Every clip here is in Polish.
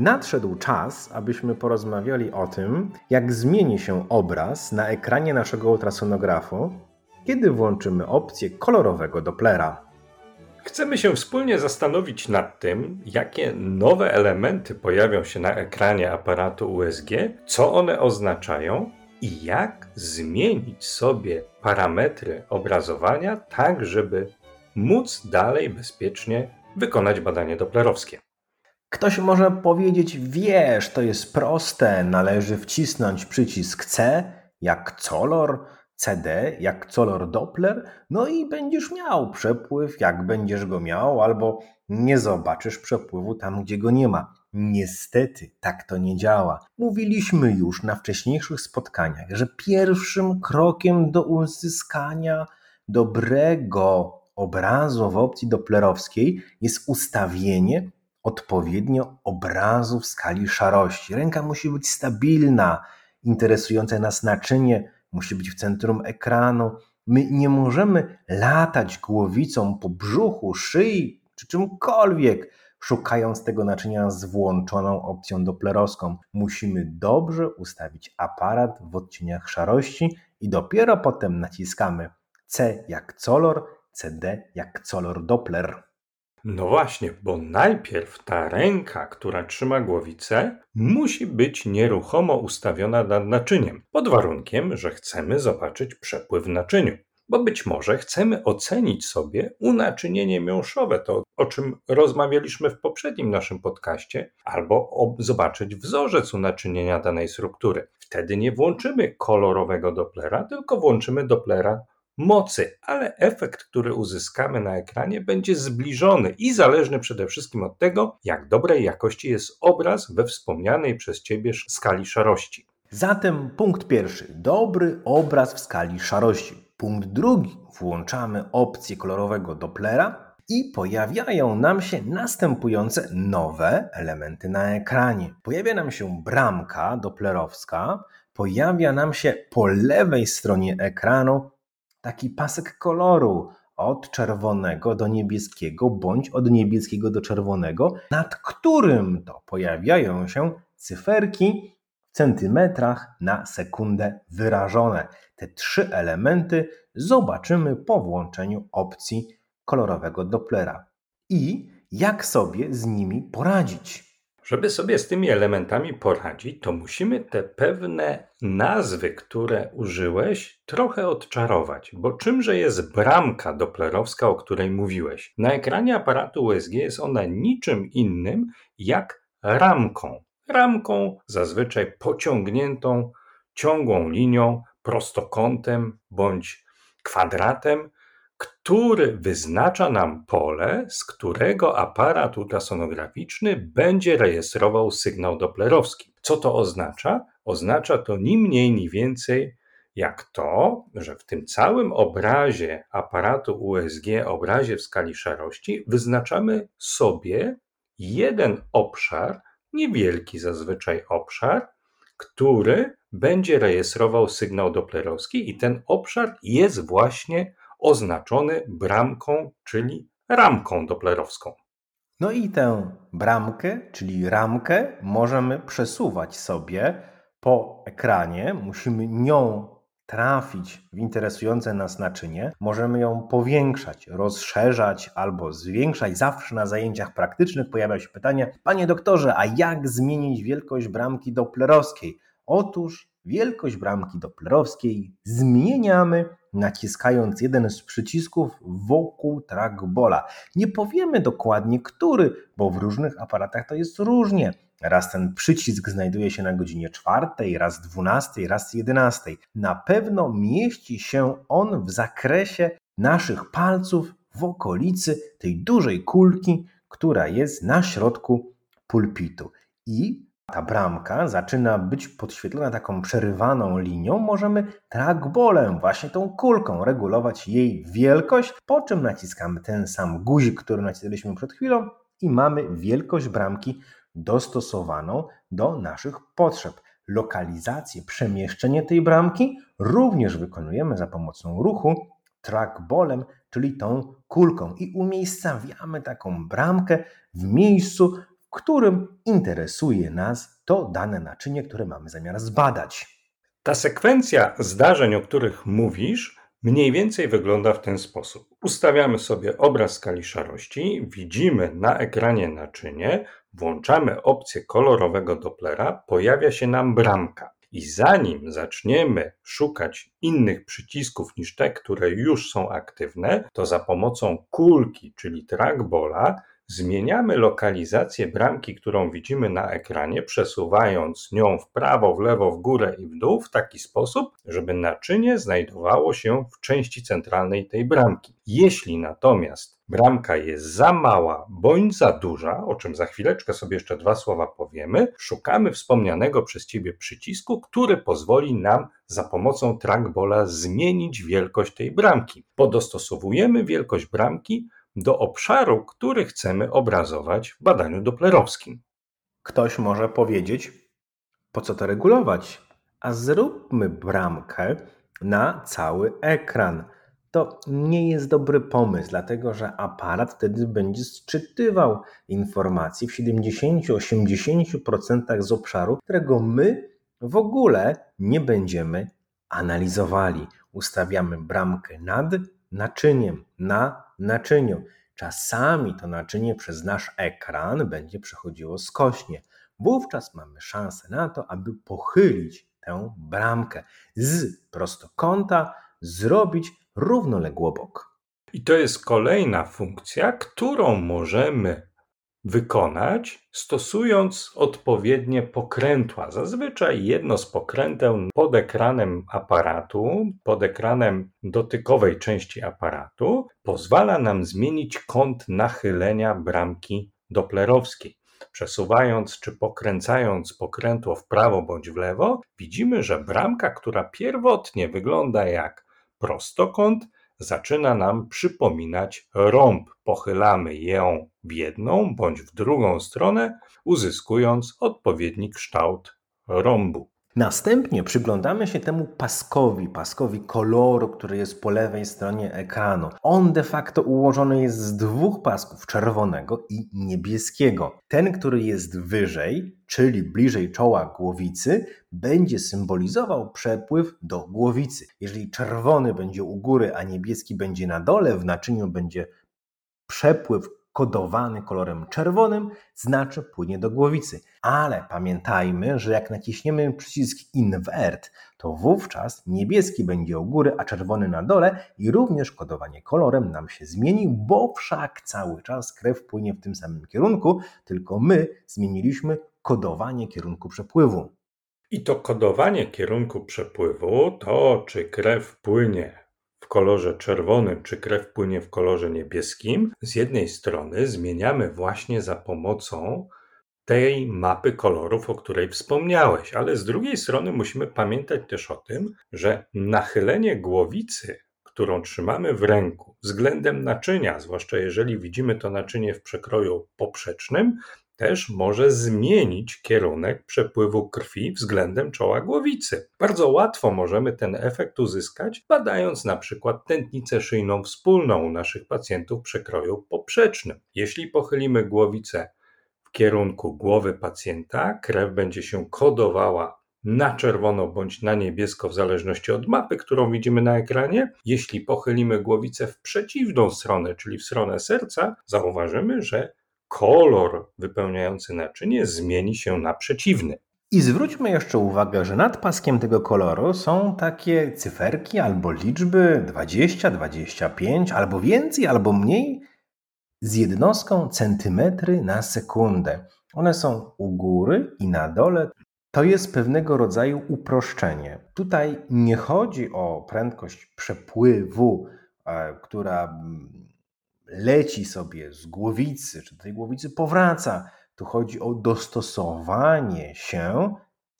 Nadszedł czas, abyśmy porozmawiali o tym, jak zmieni się obraz na ekranie naszego ultrasonografu, kiedy włączymy opcję kolorowego Dopplera. Chcemy się wspólnie zastanowić nad tym, jakie nowe elementy pojawią się na ekranie aparatu USG, co one oznaczają i jak zmienić sobie parametry obrazowania, tak żeby móc dalej bezpiecznie wykonać badanie doplerowskie. Ktoś może powiedzieć, wiesz, to jest proste, należy wcisnąć przycisk C jak color, CD jak color Doppler, no i będziesz miał przepływ, jak będziesz go miał, albo nie zobaczysz przepływu tam, gdzie go nie ma. Niestety, tak to nie działa. Mówiliśmy już na wcześniejszych spotkaniach, że pierwszym krokiem do uzyskania dobrego obrazu w opcji doplerowskiej jest ustawienie odpowiednio obrazu w skali szarości. Ręka musi być stabilna, interesujące nas naczynie musi być w centrum ekranu. My nie możemy latać głowicą po brzuchu, szyi czy czymkolwiek, szukając tego naczynia z włączoną opcją doplerowską. Musimy dobrze ustawić aparat w odcieniach szarości i dopiero potem naciskamy C jak color, CD jak color Doppler. No właśnie, bo najpierw ta ręka, która trzyma głowicę, musi być nieruchomo ustawiona nad naczyniem, pod warunkiem, że chcemy zobaczyć przepływ w naczyniu. Bo być może chcemy ocenić sobie unaczynienie miąższowe, to o czym rozmawialiśmy w poprzednim naszym podcaście, albo zobaczyć wzorzec unaczynienia danej struktury. Wtedy nie włączymy kolorowego Dopplera, tylko włączymy Dopplera mocy, ale efekt, który uzyskamy na ekranie, będzie zbliżony i zależny przede wszystkim od tego, jak dobrej jakości jest obraz we wspomnianej przez Ciebie skali szarości. Zatem punkt pierwszy: dobry obraz w skali szarości. Punkt drugi: włączamy opcję kolorowego Dopplera i pojawiają nam się następujące nowe elementy na ekranie. Pojawia nam się bramka doplerowska, pojawia nam się po lewej stronie ekranu taki pasek koloru od czerwonego do niebieskiego bądź od niebieskiego do czerwonego, nad którym to pojawiają się cyferki w centymetrach na sekundę wyrażone. Te trzy elementy zobaczymy po włączeniu opcji kolorowego Dopplera i jak sobie z nimi poradzić. Żeby sobie z tymi elementami poradzić, to musimy te pewne nazwy, które użyłeś, trochę odczarować. Bo czymże jest bramka doplerowska, o której mówiłeś? Na ekranie aparatu USG jest ona niczym innym jak ramką. Ramką zazwyczaj pociągniętą ciągłą linią, prostokątem bądź kwadratem, który wyznacza nam pole, z którego aparat ultrasonograficzny będzie rejestrował sygnał doplerowski. Co to oznacza? Oznacza to ni mniej, ni więcej jak to, że w tym całym obrazie aparatu USG, obrazie w skali szarości, wyznaczamy sobie jeden obszar, niewielki zazwyczaj obszar, który będzie rejestrował sygnał doplerowski, i ten obszar jest właśnie oznaczony bramką, czyli ramką doplerowską. No i tę bramkę, czyli ramkę, możemy przesuwać sobie po ekranie. Musimy nią trafić w interesujące nas naczynie. Możemy ją powiększać, rozszerzać albo zwiększać. Zawsze na zajęciach praktycznych pojawia się pytanie: Panie doktorze, a jak zmienić wielkość bramki doplerowskiej? Otóż wielkość bramki doplerowskiej zmieniamy naciskając jeden z przycisków wokół trackballa. Nie powiemy dokładnie który, bo w różnych aparatach to jest różnie. Raz ten przycisk znajduje się na godzinie czwartej, raz dwunastej, raz jedenastej. Na pewno mieści się on w zakresie naszych palców w okolicy tej dużej kulki, która jest na środku pulpitu. I ta bramka zaczyna być podświetlona taką przerywaną linią, możemy trackballem, właśnie tą kulką, regulować jej wielkość, po czym naciskamy ten sam guzik, który nacisnęliśmy przed chwilą i mamy wielkość bramki dostosowaną do naszych potrzeb. Lokalizację, przemieszczenie tej bramki również wykonujemy za pomocą ruchu trackballem, czyli tą kulką i umiejscawiamy taką bramkę w miejscu, którym interesuje nas to dane naczynie, które mamy zamiar zbadać. Ta sekwencja zdarzeń, o których mówisz, mniej więcej wygląda w ten sposób. Ustawiamy sobie obraz skali szarości, widzimy na ekranie naczynie, włączamy opcję kolorowego Dopplera, pojawia się nam bramka. I zanim zaczniemy szukać innych przycisków niż te, które już są aktywne, to za pomocą kulki, czyli trackballa, zmieniamy lokalizację bramki, którą widzimy na ekranie, przesuwając nią w prawo, w lewo, w górę i w dół w taki sposób, żeby naczynie znajdowało się w części centralnej tej bramki. Jeśli natomiast bramka jest za mała bądź za duża, o czym za chwileczkę sobie jeszcze dwa słowa powiemy, szukamy wspomnianego przez Ciebie przycisku, który pozwoli nam za pomocą trackballa zmienić wielkość tej bramki. Podostosowujemy wielkość bramki do obszaru, który chcemy obrazować w badaniu doplerowskim. Ktoś może powiedzieć, po co to regulować? A zróbmy bramkę na cały ekran. To nie jest dobry pomysł, dlatego że aparat wtedy będzie sczytywał informacje w 70-80% z obszaru, którego my w ogóle nie będziemy analizowali. Ustawiamy bramkę nad naczyniem, na naczyniu. Czasami to naczynie przez nasz ekran będzie przechodziło skośnie. Wówczas mamy szansę na to, aby pochylić tę bramkę z prostokąta, zrobić równoległobok. I to jest kolejna funkcja, którą możemy wykonać, stosując odpowiednie pokrętła. Zazwyczaj jedno z pokręteł pod ekranem aparatu, pod ekranem dotykowej części aparatu, pozwala nam zmienić kąt nachylenia bramki doplerowskiej. Przesuwając czy pokręcając pokrętło w prawo bądź w lewo, widzimy, że bramka, która pierwotnie wygląda jak prostokąt, zaczyna nam przypominać rąb. Pochylamy ją w jedną bądź w drugą stronę, uzyskując odpowiedni kształt rąbu. Następnie przyglądamy się temu paskowi, paskowi koloru, który jest po lewej stronie ekranu. On de facto ułożony jest z dwóch pasków, czerwonego i niebieskiego. Ten, który jest wyżej, czyli bliżej czoła głowicy, będzie symbolizował przepływ do głowicy. Jeżeli czerwony będzie u góry, a niebieski będzie na dole, w naczyniu będzie przepływ kodowany kolorem czerwonym, znaczy płynie do głowicy. Ale pamiętajmy, że jak naciśniemy przycisk invert, to wówczas niebieski będzie u góry, a czerwony na dole i również kodowanie kolorem nam się zmieni, bo wszak cały czas krew płynie w tym samym kierunku, tylko my zmieniliśmy kodowanie kierunku przepływu. I to kodowanie kierunku przepływu, to czy krew płynie kolorze czerwonym, czy krew płynie w kolorze niebieskim, z jednej strony zmieniamy właśnie za pomocą tej mapy kolorów, o której wspomniałeś, ale z drugiej strony musimy pamiętać też o tym, że nachylenie głowicy, którą trzymamy w ręku względem naczynia, zwłaszcza jeżeli widzimy to naczynie w przekroju poprzecznym, też może zmienić kierunek przepływu krwi względem czoła głowicy. Bardzo łatwo możemy ten efekt uzyskać, badając na przykład tętnicę szyjną wspólną u naszych pacjentów przekroju poprzecznym. Jeśli pochylimy głowicę w kierunku głowy pacjenta, krew będzie się kodowała na czerwono bądź na niebiesko, w zależności od mapy, którą widzimy na ekranie. Jeśli pochylimy głowicę w przeciwną stronę, czyli w stronę serca, zauważymy, że kolor wypełniający naczynie zmieni się na przeciwny. I zwróćmy jeszcze uwagę, że nad paskiem tego koloru są takie cyferki albo liczby 20, 25, albo więcej, albo mniej, z jednostką centymetry na sekundę. One są u góry i na dole. To jest pewnego rodzaju uproszczenie. Tutaj nie chodzi o prędkość przepływu, e, która leci sobie z głowicy, czy do tej głowicy powraca, Tu chodzi o dostosowanie się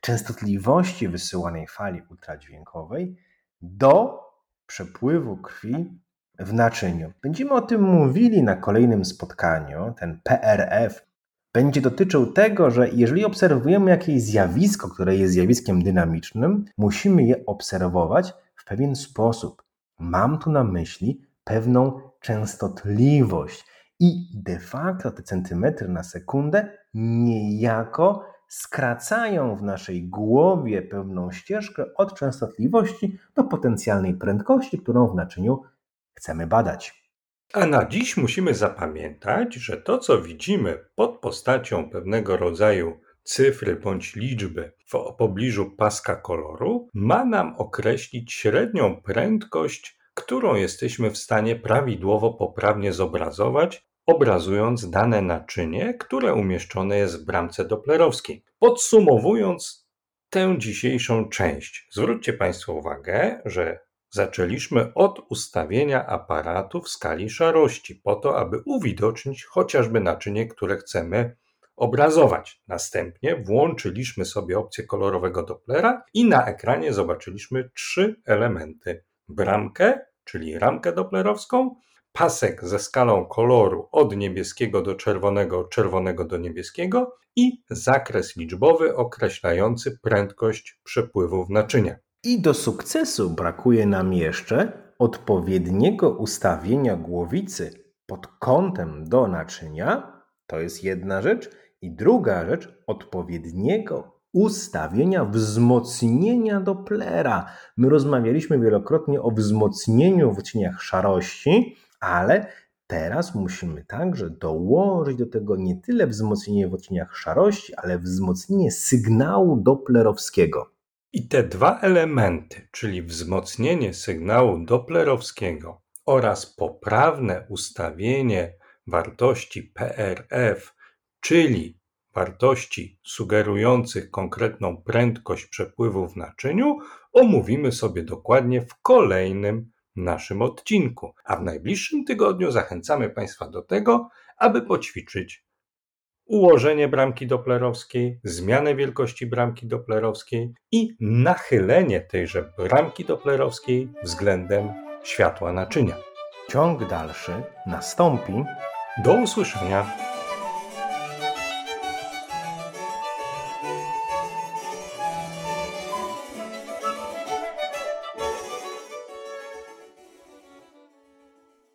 częstotliwości wysyłanej fali ultradźwiękowej do przepływu krwi w naczyniu. Będziemy o tym mówili na kolejnym spotkaniu. Ten PRF będzie dotyczył tego, że jeżeli obserwujemy jakieś zjawisko, które jest zjawiskiem dynamicznym, musimy je obserwować w pewien sposób. Mam tu na myśli pewną częstotliwość i de facto te centymetry na sekundę niejako skracają w naszej głowie pewną ścieżkę od częstotliwości do potencjalnej prędkości, którą w naczyniu chcemy badać. A na dziś musimy zapamiętać, że to, co widzimy pod postacią pewnego rodzaju cyfry bądź liczby w pobliżu paska koloru, ma nam określić średnią prędkość, którą jesteśmy w stanie prawidłowo, poprawnie zobrazować, obrazując dane naczynie, które umieszczone jest w bramce doplerowskiej. Podsumowując tę dzisiejszą część, zwróćcie Państwo uwagę, że Zaczęliśmy od ustawienia aparatu w skali szarości, po to, aby uwidocznić chociażby naczynie, które chcemy obrazować. Następnie włączyliśmy sobie opcję kolorowego Dopplera i na ekranie zobaczyliśmy trzy elementy: bramkę, czyli ramkę doplerowską, pasek ze skalą koloru od niebieskiego do czerwonego, czerwonego do niebieskiego i zakres liczbowy określający prędkość przepływu w naczynia. I do sukcesu brakuje nam jeszcze odpowiedniego ustawienia głowicy pod kątem do naczynia. To jest jedna rzecz. I druga rzecz, odpowiedniego ustawienia wzmocnienia Dopplera. My rozmawialiśmy wielokrotnie o wzmocnieniu w cieniach szarości, ale teraz musimy także dołożyć do tego nie tyle wzmocnienie w odcieniach szarości, ale wzmocnienie sygnału doplerowskiego. I te dwa elementy, czyli wzmocnienie sygnału doplerowskiego oraz poprawne ustawienie wartości PRF, czyli wartości sugerujących konkretną prędkość przepływu w naczyniu, omówimy sobie dokładnie w kolejnym naszym odcinku. A w najbliższym tygodniu zachęcamy Państwa do tego, aby poćwiczyć ułożenie bramki doplerowskiej, zmianę wielkości bramki doplerowskiej i nachylenie tejże bramki doplerowskiej względem światła naczynia. Ciąg dalszy nastąpi. Do usłyszenia.